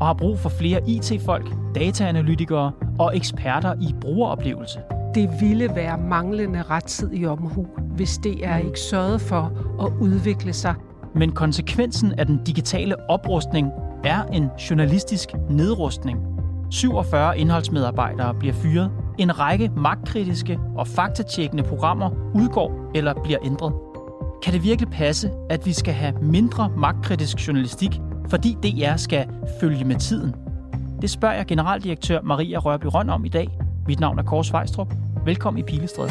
og har brug for flere IT-folk, dataanalytikere og eksperter i brugeroplevelse. Det ville være manglende rettidig omhu, hvis DR ikke sørgede for at udvikle sig. Men konsekvensen af den digitale oprustning er en journalistisk nedrustning. 47 indholdsmedarbejdere bliver fyret. En række magtkritiske og faktatjekkende programmer udgår eller bliver ændret. Kan det virkelig passe, at vi skal have mindre magtkritisk journalistik, fordi DR skal følge med tiden? Det spørger jeg generaldirektør Maria Rørby Røn om i dag. Mit navn er Kors Vejstrup. Velkommen i Pilestræde.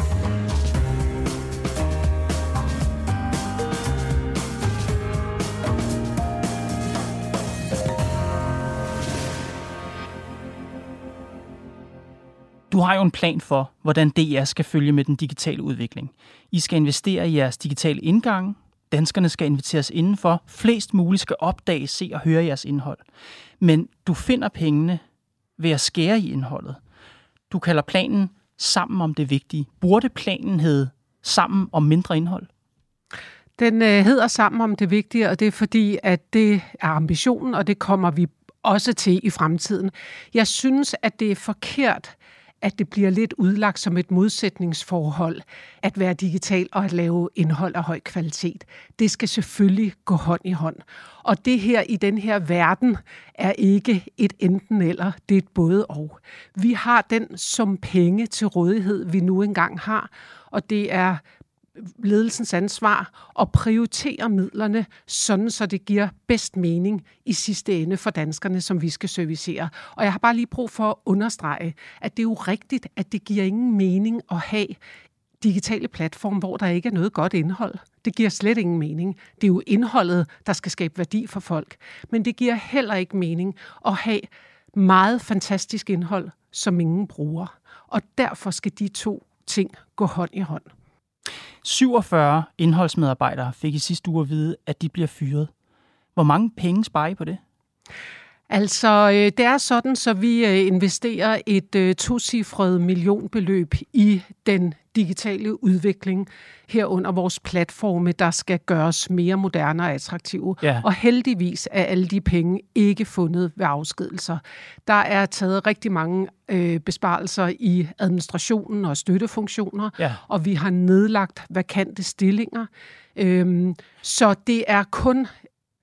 Du har jo en plan for, hvordan DR skal følge med den digitale udvikling. I skal investere i jeres digitale indgang. Danskerne skal inviteres indenfor. Flest muligt skal opdage, se og høre jeres indhold. Men du finder pengene ved at skære i indholdet. Du kalder planen sammen om det vigtige. Burde planen hedde sammen om mindre indhold? Den øh, hedder sammen om det vigtige, og det er fordi, at det er ambitionen, og det kommer vi også til i fremtiden. Jeg synes, at det er forkert, at det bliver lidt udlagt som et modsætningsforhold at være digital og at lave indhold af høj kvalitet. Det skal selvfølgelig gå hånd i hånd. Og det her i den her verden er ikke et enten eller, det er et både og. Vi har den som penge til rådighed, vi nu engang har, og det er ledelsens ansvar at prioritere midlerne, sådan så det giver bedst mening i sidste ende for danskerne, som vi skal servicere. Og jeg har bare lige brug for at understrege, at det er jo rigtigt, at det giver ingen mening at have digitale platform, hvor der ikke er noget godt indhold. Det giver slet ingen mening. Det er jo indholdet, der skal skabe værdi for folk. Men det giver heller ikke mening at have meget fantastisk indhold, som ingen bruger. Og derfor skal de to ting gå hånd i hånd. 47 indholdsmedarbejdere fik i sidste uge at vide, at de bliver fyret. Hvor mange penge sparer I på det? Altså, øh, det er sådan, så vi øh, investerer et øh, tocifret millionbeløb i den digitale udvikling herunder vores platforme, der skal gøres mere moderne og attraktive. Ja. Og heldigvis er alle de penge ikke fundet ved afskedelser. Der er taget rigtig mange øh, besparelser i administrationen og støttefunktioner, ja. og vi har nedlagt vakante stillinger. Øhm, så det er kun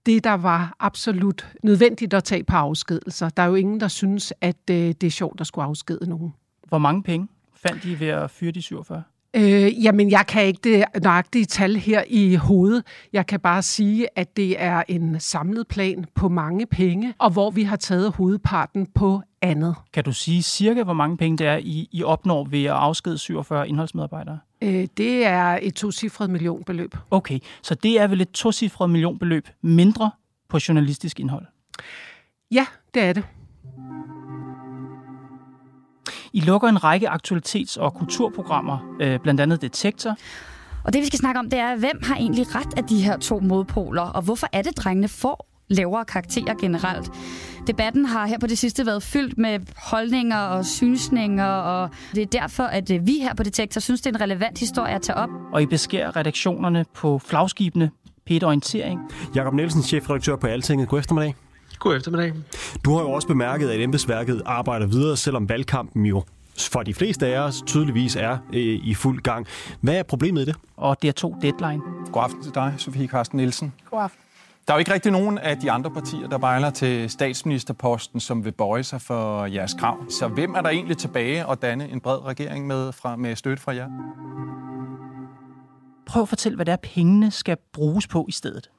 det, der var absolut nødvendigt at tage på afskedelser. Der er jo ingen, der synes, at øh, det er sjovt at skulle afskede nogen. Hvor mange penge fandt de ved at fyre de 47? Øh, jamen, jeg kan ikke det nøjagtige tal her i hovedet. Jeg kan bare sige, at det er en samlet plan på mange penge, og hvor vi har taget hovedparten på andet. Kan du sige cirka, hvor mange penge det er, I, I opnår ved at afskede 47 indholdsmedarbejdere? Øh, det er et tocifret millionbeløb. Okay, så det er vel et tocifret millionbeløb mindre på journalistisk indhold? Ja, det er det. I lukker en række aktualitets- og kulturprogrammer, øh, blandt andet Detektor. Og det vi skal snakke om, det er, hvem har egentlig ret af de her to modpoler, og hvorfor er det, drengene får lavere karakterer generelt. Debatten har her på det sidste været fyldt med holdninger og synsninger, og det er derfor, at øh, vi her på Detektor synes, det er en relevant historie at tage op. Og I beskærer redaktionerne på flagskibene Peter Orientering. Jakob Nielsen, chefredaktør på Altinget. God eftermiddag. God eftermiddag. Du har jo også bemærket, at embedsværket arbejder videre, selvom valgkampen jo for de fleste af os tydeligvis er øh, i fuld gang. Hvad er problemet i det? Og det er to deadline. God aften til dig, Sofie Karsten Nielsen. God aften. Der er jo ikke rigtig nogen af de andre partier, der bejler til statsministerposten, som vil bøje sig for jeres krav. Så hvem er der egentlig tilbage og danne en bred regering med, fra, med støtte fra jer? Prøv at fortælle, hvad det er, pengene skal bruges på i stedet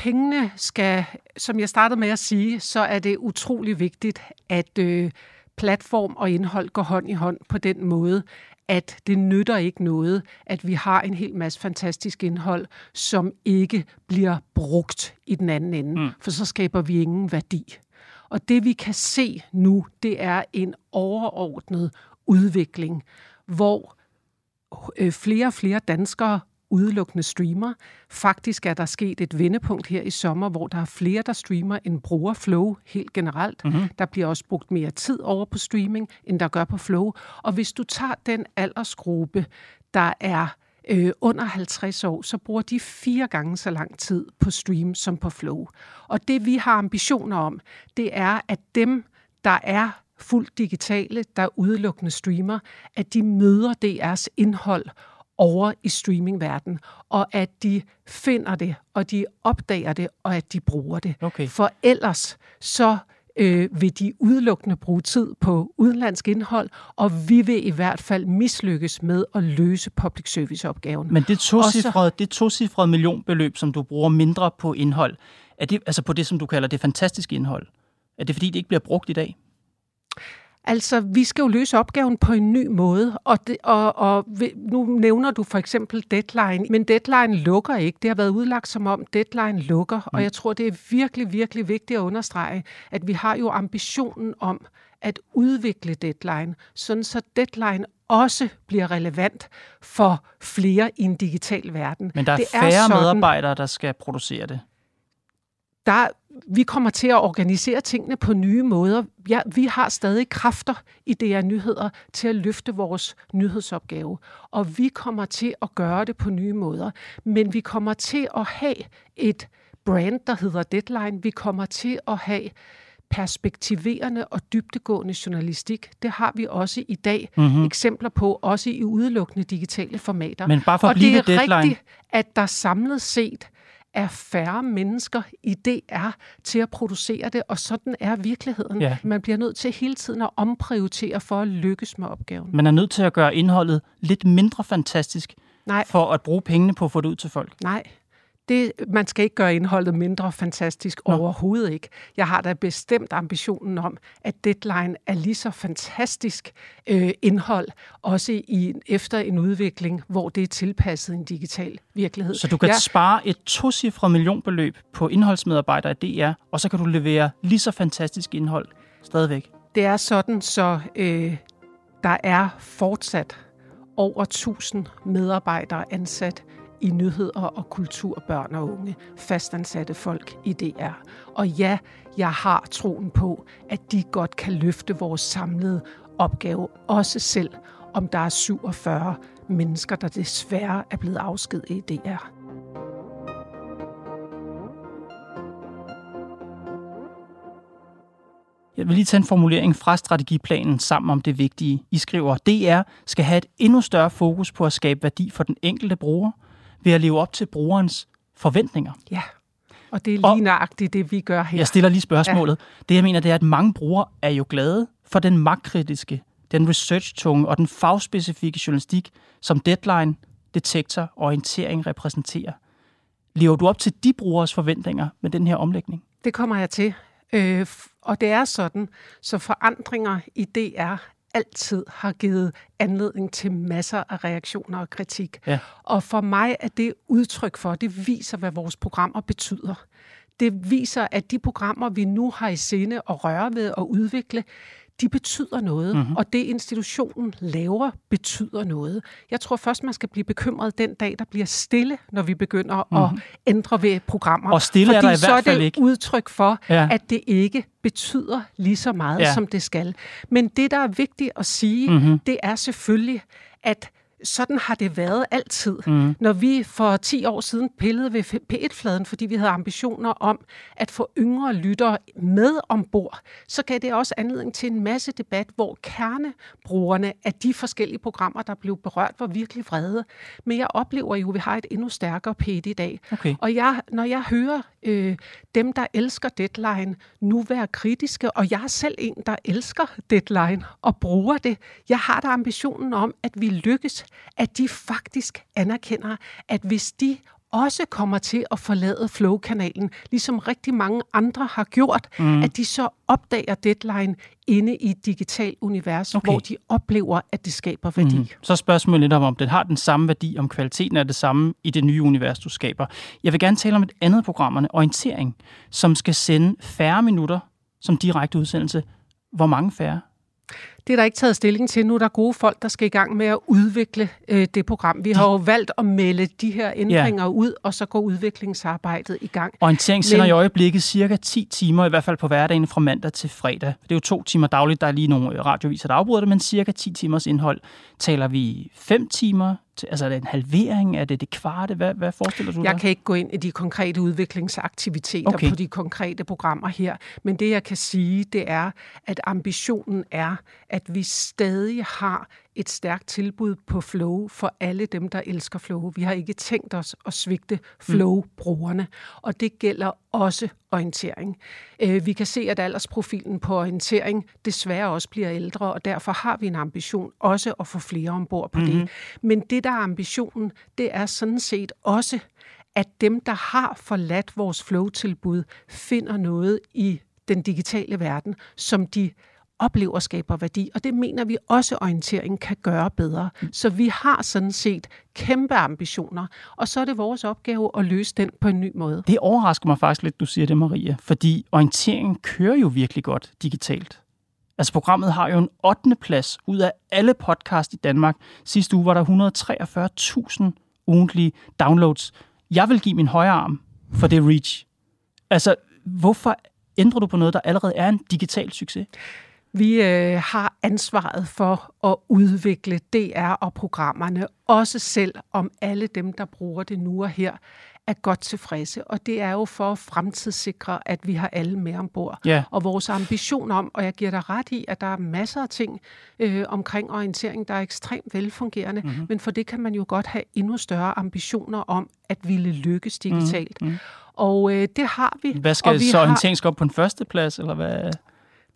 pengene skal, som jeg startede med at sige, så er det utrolig vigtigt, at øh, platform og indhold går hånd i hånd på den måde, at det nytter ikke noget, at vi har en hel masse fantastisk indhold, som ikke bliver brugt i den anden ende, mm. for så skaber vi ingen værdi. Og det vi kan se nu, det er en overordnet udvikling, hvor øh, flere og flere danskere udelukkende streamer. Faktisk er der sket et vendepunkt her i sommer, hvor der er flere, der streamer end bruger Flow helt generelt. Mm-hmm. Der bliver også brugt mere tid over på streaming, end der gør på Flow. Og hvis du tager den aldersgruppe, der er øh, under 50 år, så bruger de fire gange så lang tid på stream som på Flow. Og det vi har ambitioner om, det er, at dem, der er fuldt digitale, der udelukkende streamer, at de møder DR's indhold over i streamingverdenen, og at de finder det, og de opdager det, og at de bruger det. Okay. For ellers så øh, vil de udelukkende bruge tid på udenlandsk indhold, og vi vil i hvert fald mislykkes med at løse public service-opgaven. Men det tocifrede, det tocifrede millionbeløb, som du bruger mindre på indhold, er det, altså på det, som du kalder det fantastiske indhold, er det fordi, det ikke bliver brugt i dag? Altså, vi skal jo løse opgaven på en ny måde, og, det, og, og nu nævner du for eksempel deadline, men deadline lukker ikke. Det har været udlagt som om deadline lukker, mm. og jeg tror, det er virkelig, virkelig vigtigt at understrege, at vi har jo ambitionen om at udvikle deadline, sådan så deadline også bliver relevant for flere i en digital verden. Men der er det færre er sådan, medarbejdere, der skal producere det. Der vi kommer til at organisere tingene på nye måder. Ja, vi har stadig kræfter i DR Nyheder til at løfte vores nyhedsopgave, og vi kommer til at gøre det på nye måder. Men vi kommer til at have et brand, der hedder Deadline. Vi kommer til at have perspektiverende og dybtegående journalistik. Det har vi også i dag mm-hmm. eksempler på, også i udelukkende digitale formater. Men bare for at og blive det er deadline. rigtigt, at der samlet set er færre mennesker i DR til at producere det, og sådan er virkeligheden. Ja. Man bliver nødt til hele tiden at omprioritere for at lykkes med opgaven. Man er nødt til at gøre indholdet lidt mindre fantastisk, Nej. for at bruge pengene på at få det ud til folk. Nej, det, man skal ikke gøre indholdet mindre fantastisk Nå. overhovedet ikke. Jeg har da bestemt ambitionen om, at Deadline er lige så fantastisk øh, indhold, også i, efter en udvikling, hvor det er tilpasset en digital virkelighed. Så du kan ja. spare et tocifret millionbeløb på indholdsmedarbejdere i DR, og så kan du levere lige så fantastisk indhold stadigvæk? Det er sådan, så øh, der er fortsat over 1000 medarbejdere ansat i nyheder og kultur, børn og unge, fastansatte folk i DR. Og ja, jeg har troen på, at de godt kan løfte vores samlede opgave, også selv om der er 47 mennesker, der desværre er blevet afskedet i DR. Jeg vil lige tage en formulering fra strategiplanen sammen om det vigtige. I skriver, DR skal have et endnu større fokus på at skabe værdi for den enkelte bruger – ved at leve op til brugerens forventninger. Ja, og det er lige nøjagtigt det, vi gør her. Jeg stiller lige spørgsmålet. Ja. Det, jeg mener, det er, at mange brugere er jo glade for den magtkritiske, den research-tunge og den fagspecifikke journalistik, som Deadline, Detektor og Orientering repræsenterer. Lever du op til de brugers forventninger med den her omlægning? Det kommer jeg til. Øh, og det er sådan, så forandringer i DR altid har givet anledning til masser af reaktioner og kritik. Ja. Og for mig er det udtryk for, det viser, hvad vores programmer betyder. Det viser, at de programmer, vi nu har i sinde at røre ved og udvikle, de betyder noget, mm-hmm. og det institutionen laver, betyder noget. Jeg tror først, man skal blive bekymret den dag, der bliver stille, når vi begynder mm-hmm. at mhm. ændre ved programmer. Og stille Fordi er der i hvert fald er det ikke. udtryk for, ja. at det ikke betyder lige så meget, ja. som det skal. Men det, der er vigtigt at sige, mm-hmm. det er selvfølgelig, at sådan har det været altid. Mm. Når vi for 10 år siden pillede ved P1-fladen, fordi vi havde ambitioner om at få yngre lyttere med ombord, så gav det også anledning til en masse debat, hvor kernebrugerne af de forskellige programmer, der blev berørt, var virkelig vrede. Men jeg oplever jo, at vi har et endnu stærkere P1 i dag. Okay. Og jeg, når jeg hører øh, dem, der elsker Deadline, nu være kritiske, og jeg er selv en, der elsker Deadline og bruger det. Jeg har da ambitionen om, at vi lykkes at de faktisk anerkender, at hvis de også kommer til at forlade Flow-kanalen, ligesom rigtig mange andre har gjort, mm. at de så opdager deadline inde i et digitalt univers, okay. hvor de oplever, at det skaber værdi. Mm. Så spørgsmålet lidt om, om den har den samme værdi, om kvaliteten er det samme i det nye univers, du skaber. Jeg vil gerne tale om et andet programmerne, Orientering, som skal sende færre minutter som direkte udsendelse. Hvor mange færre? Det er der ikke taget stilling til. Nu er der gode folk, der skal i gang med at udvikle øh, det program. Vi har jo valgt at melde de her ændringer ja. ud, og så går udviklingsarbejdet i gang. Orientering sender Men... i øjeblikket cirka 10 timer, i hvert fald på hverdagen fra mandag til fredag. Det er jo to timer dagligt. Der er lige nogle radioviser, der afbryder det, men cirka 10 timers indhold. Taler vi 5 timer, Altså er det en halvering? Er det det kvarte? Hvad, hvad forestiller du dig? Jeg kan ikke gå ind i de konkrete udviklingsaktiviteter okay. på de konkrete programmer her, men det jeg kan sige, det er, at ambitionen er, at vi stadig har et stærkt tilbud på Flow for alle dem, der elsker Flow. Vi har ikke tænkt os at svigte Flow-brugerne, og det gælder også orientering. Øh, vi kan se, at aldersprofilen på orientering desværre også bliver ældre, og derfor har vi en ambition også at få flere ombord på mm-hmm. det. Mhm. Men det, der er ambitionen, det er sådan set også, at dem, der har forladt vores flow-tilbud, finder noget i den digitale verden, som de oplever skaber værdi, og det mener vi også, at orientering kan gøre bedre. Så vi har sådan set kæmpe ambitioner, og så er det vores opgave at løse den på en ny måde. Det overrasker mig faktisk lidt, du siger det, Maria, fordi orienteringen kører jo virkelig godt digitalt. Altså programmet har jo en 8. plads ud af alle podcast i Danmark. Sidste uge var der 143.000 ugentlige downloads. Jeg vil give min højre arm for det reach. Altså, hvorfor ændrer du på noget, der allerede er en digital succes? Vi øh, har ansvaret for at udvikle DR og programmerne, også selv om alle dem, der bruger det nu og her, er godt tilfredse. Og det er jo for at fremtidssikre, at vi har alle med ombord. Ja. Og vores ambition om, og jeg giver dig ret i, at der er masser af ting øh, omkring orientering, der er ekstremt velfungerende, mm-hmm. men for det kan man jo godt have endnu større ambitioner om, at ville lykkes digitalt. Mm-hmm. Og øh, det har vi. Hvad skal og vi så orientering skal op på en første plads, eller hvad?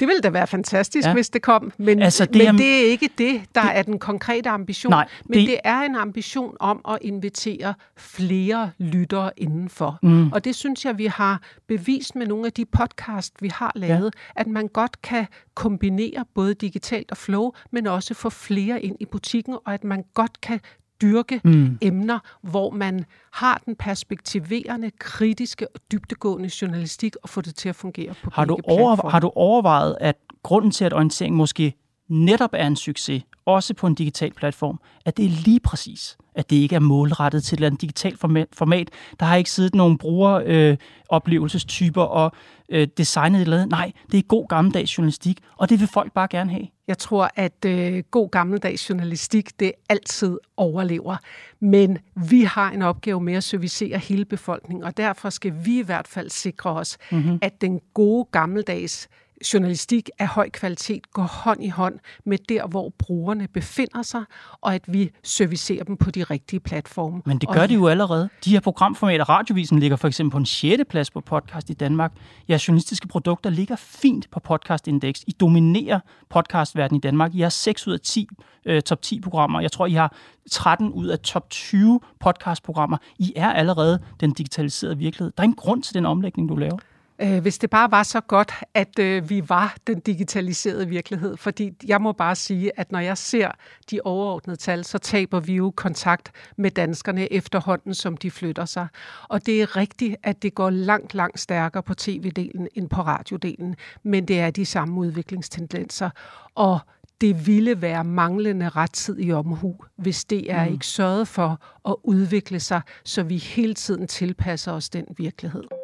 Det ville da være fantastisk, ja. hvis det kom, men, altså, det, men er, det er ikke det, der det, er den konkrete ambition. Nej, men det, det er en ambition om at invitere flere lyttere indenfor. Mm. Og det synes jeg, vi har bevist med nogle af de podcast, vi har lavet, ja. at man godt kan kombinere både digitalt og flow, men også få flere ind i butikken, og at man godt kan dyrke mm. emner, hvor man har den perspektiverende, kritiske og dybtegående journalistik og få det til at fungere på har du, over, har du overvejet, at grunden til, at orientering måske netop er en succes, også på en digital platform, at det er lige præcis, at det ikke er målrettet til et digitalt format. Der har ikke siddet nogen brugeroplevelsestyper øh, og øh, designet eller andet. Nej, det er god gammeldags journalistik, og det vil folk bare gerne have. Jeg tror, at øh, god gammeldags journalistik, det altid overlever. Men vi har en opgave med at servicere hele befolkningen, og derfor skal vi i hvert fald sikre os, mm-hmm. at den gode gammeldags journalistik af høj kvalitet går hånd i hånd med der, hvor brugerne befinder sig, og at vi servicerer dem på de rigtige platforme. Men det gør og, de jo allerede. De her programformater, Radiovisen ligger for eksempel på en 6. plads på podcast i Danmark. Jeres journalistiske produkter ligger fint på podcastindex. I dominerer podcastverdenen i Danmark. I har 6 ud af 10 øh, top 10 programmer. Jeg tror, I har 13 ud af top 20 podcastprogrammer. I er allerede den digitaliserede virkelighed. Der er en grund til den omlægning, du laver. Øh, hvis det bare var så godt, at øh, vi var den digitaliserede virkelighed. Fordi jeg må bare sige, at når jeg ser de overordnede tal, så taber vi jo kontakt med danskerne efterhånden, som de flytter sig. Og det er rigtigt, at det går langt, langt stærkere på tv-delen end på radiodelen. Men det er de samme udviklingstendenser. Og det ville være manglende rettidig omhu, hvis det er mm. ikke sørget for at udvikle sig, så vi hele tiden tilpasser os den virkelighed.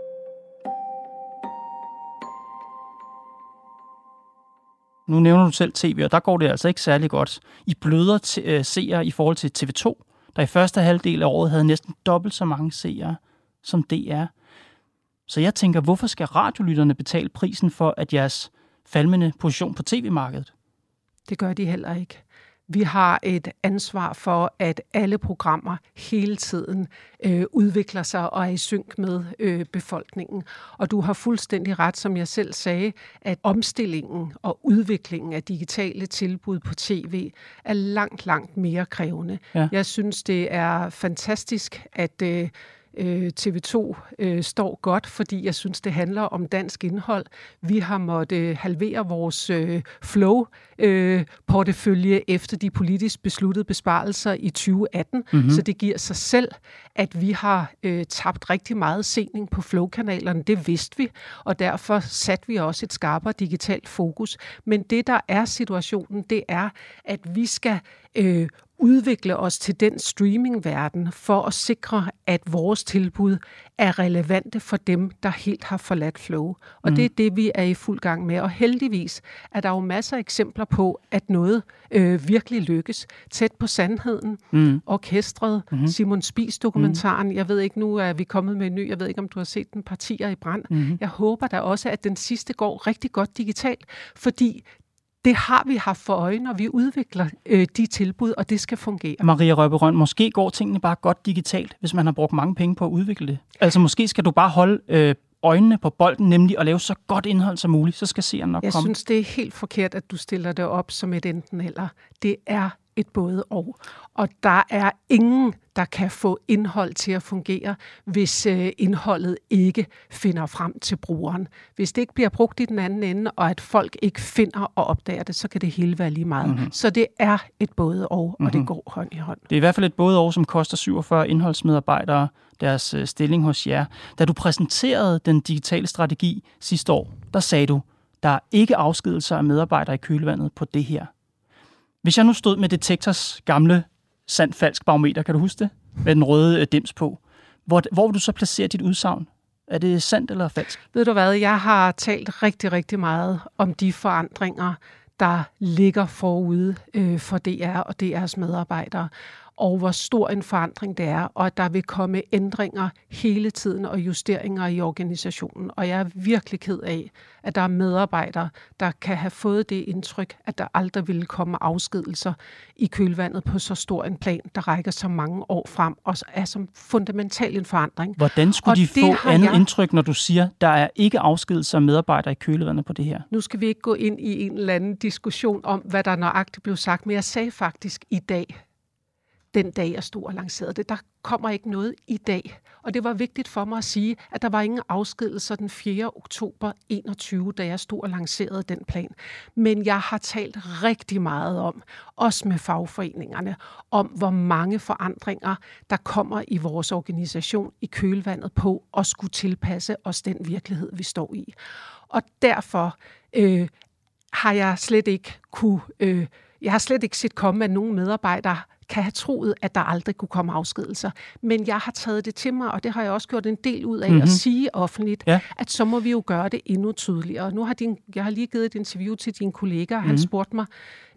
Nu nævner du selv tv, og der går det altså ikke særlig godt. I bløder t- øh, seere i forhold til TV2, der i første halvdel af året havde næsten dobbelt så mange seere som DR. Så jeg tænker, hvorfor skal radiolytterne betale prisen for, at jeres faldende position på tv-markedet? Det gør de heller ikke. Vi har et ansvar for, at alle programmer hele tiden øh, udvikler sig og er i synk med øh, befolkningen. Og du har fuldstændig ret, som jeg selv sagde, at omstillingen og udviklingen af digitale tilbud på tv er langt, langt mere krævende. Ja. Jeg synes, det er fantastisk, at øh, øh, TV2 øh, står godt, fordi jeg synes, det handler om dansk indhold. Vi har måttet halvere vores øh, flow-portefølje øh, efter de politisk besluttede besparelser i 2018, mm-hmm. så det giver sig selv, at vi har øh, tabt rigtig meget sening på flow-kanalerne. Det vidste vi, og derfor satte vi også et skarpere digitalt fokus. Men det, der er situationen, det er, at vi skal øh, udvikle os til den streamingverden for at sikre, at vores tilbud er relevante for dem, der helt har forladt flow. Og mm. det er det, vi er i fuld gang med. Og heldigvis er der jo masser af eksempler på, at noget øh, virkelig lykkes. Tæt på sandheden, mm. orkestret, mm. Simon Spies dokumentaren. Mm. Jeg ved ikke, nu er vi kommet med en ny, jeg ved ikke, om du har set den, Partier i brand. Mm. Jeg håber da også, at den sidste går rigtig godt digitalt, fordi det har vi haft for øje, og vi udvikler øh, de tilbud, og det skal fungere. Maria Røberøn, måske går tingene bare godt digitalt, hvis man har brugt mange penge på at udvikle det. Altså måske skal du bare holde øh, øjnene på bolden, nemlig at lave så godt indhold som muligt, så skal seeren nok Jeg komme. Jeg synes, det er helt forkert, at du stiller det op som et enten eller. Det er et både og. Og der er ingen, der kan få indhold til at fungere, hvis øh, indholdet ikke finder frem til brugeren. Hvis det ikke bliver brugt i den anden ende, og at folk ikke finder og opdager det, så kan det hele være lige meget. Mm-hmm. Så det er et både og, og mm-hmm. det går hånd i hånd. Det er i hvert fald et både og, som koster 47 indholdsmedarbejdere deres øh, stilling hos jer. Da du præsenterede den digitale strategi sidste år, der sagde du, der er ikke afskedelser af medarbejdere i kølvandet på det her. Hvis jeg nu stod med Detektors gamle sand-falsk barometer, kan du huske det? Med den røde øh, dims på. Hvor, hvor vil du så placere dit udsagn? Er det sandt eller falsk? Ved du hvad, jeg har talt rigtig, rigtig meget om de forandringer, der ligger forude øh, for DR og DR's medarbejdere og hvor stor en forandring det er, og at der vil komme ændringer hele tiden og justeringer i organisationen. Og jeg er virkelig ked af, at der er medarbejdere, der kan have fået det indtryk, at der aldrig ville komme afskedelser i kølvandet på så stor en plan, der rækker så mange år frem, og er som fundamental en forandring. Hvordan skulle og de få andet jeg... indtryk, når du siger, der er ikke afskedelser af medarbejdere i kølvandet på det her? Nu skal vi ikke gå ind i en eller anden diskussion om, hvad der nøjagtigt blev sagt, men jeg sagde faktisk i dag, den dag, jeg stod og lancerede det. Der kommer ikke noget i dag. Og det var vigtigt for mig at sige, at der var ingen afskedelser den 4. oktober 21, da jeg stod og lancerede den plan. Men jeg har talt rigtig meget om, også med fagforeningerne, om hvor mange forandringer, der kommer i vores organisation i kølvandet på at skulle tilpasse os den virkelighed, vi står i. Og derfor øh, har jeg slet ikke kunne... Øh, jeg har slet ikke set komme, at nogle medarbejdere kan have troet, at der aldrig kunne komme afskedelser. Men jeg har taget det til mig, og det har jeg også gjort en del ud af mm-hmm. at mhm. sige offentligt, ja. at så må vi jo gøre det endnu tydeligere. Nu har din, jeg har lige givet et interview til din kollega, og han mm-hmm. spurgte mig,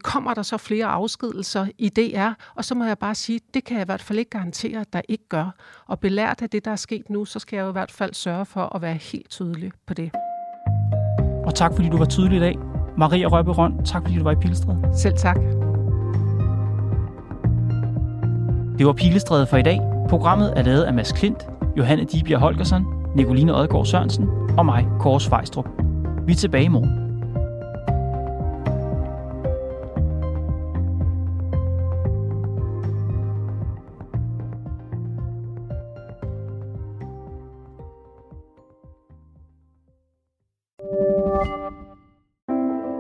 kommer der så flere afskedelser i DR? Og så må jeg bare sige, det kan jeg i hvert fald ikke garantere, at der ikke gør. Og belært af det, der er sket nu, så skal jeg jo i hvert fald sørge for at være helt tydelig på det. Og tak fordi du var tydelig i dag. Maria Røbe tak fordi du var i Pilstred. Selv tak. Det var Pilestræde for i dag. Programmet er lavet af Mads Klint, Johanne Dibjerg Holgersen, Nicoline Odgaard Sørensen og mig, Kåre Svejstrup. Vi er tilbage i morgen.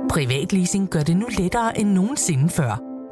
Privatleasing gør det nu lettere end nogensinde før.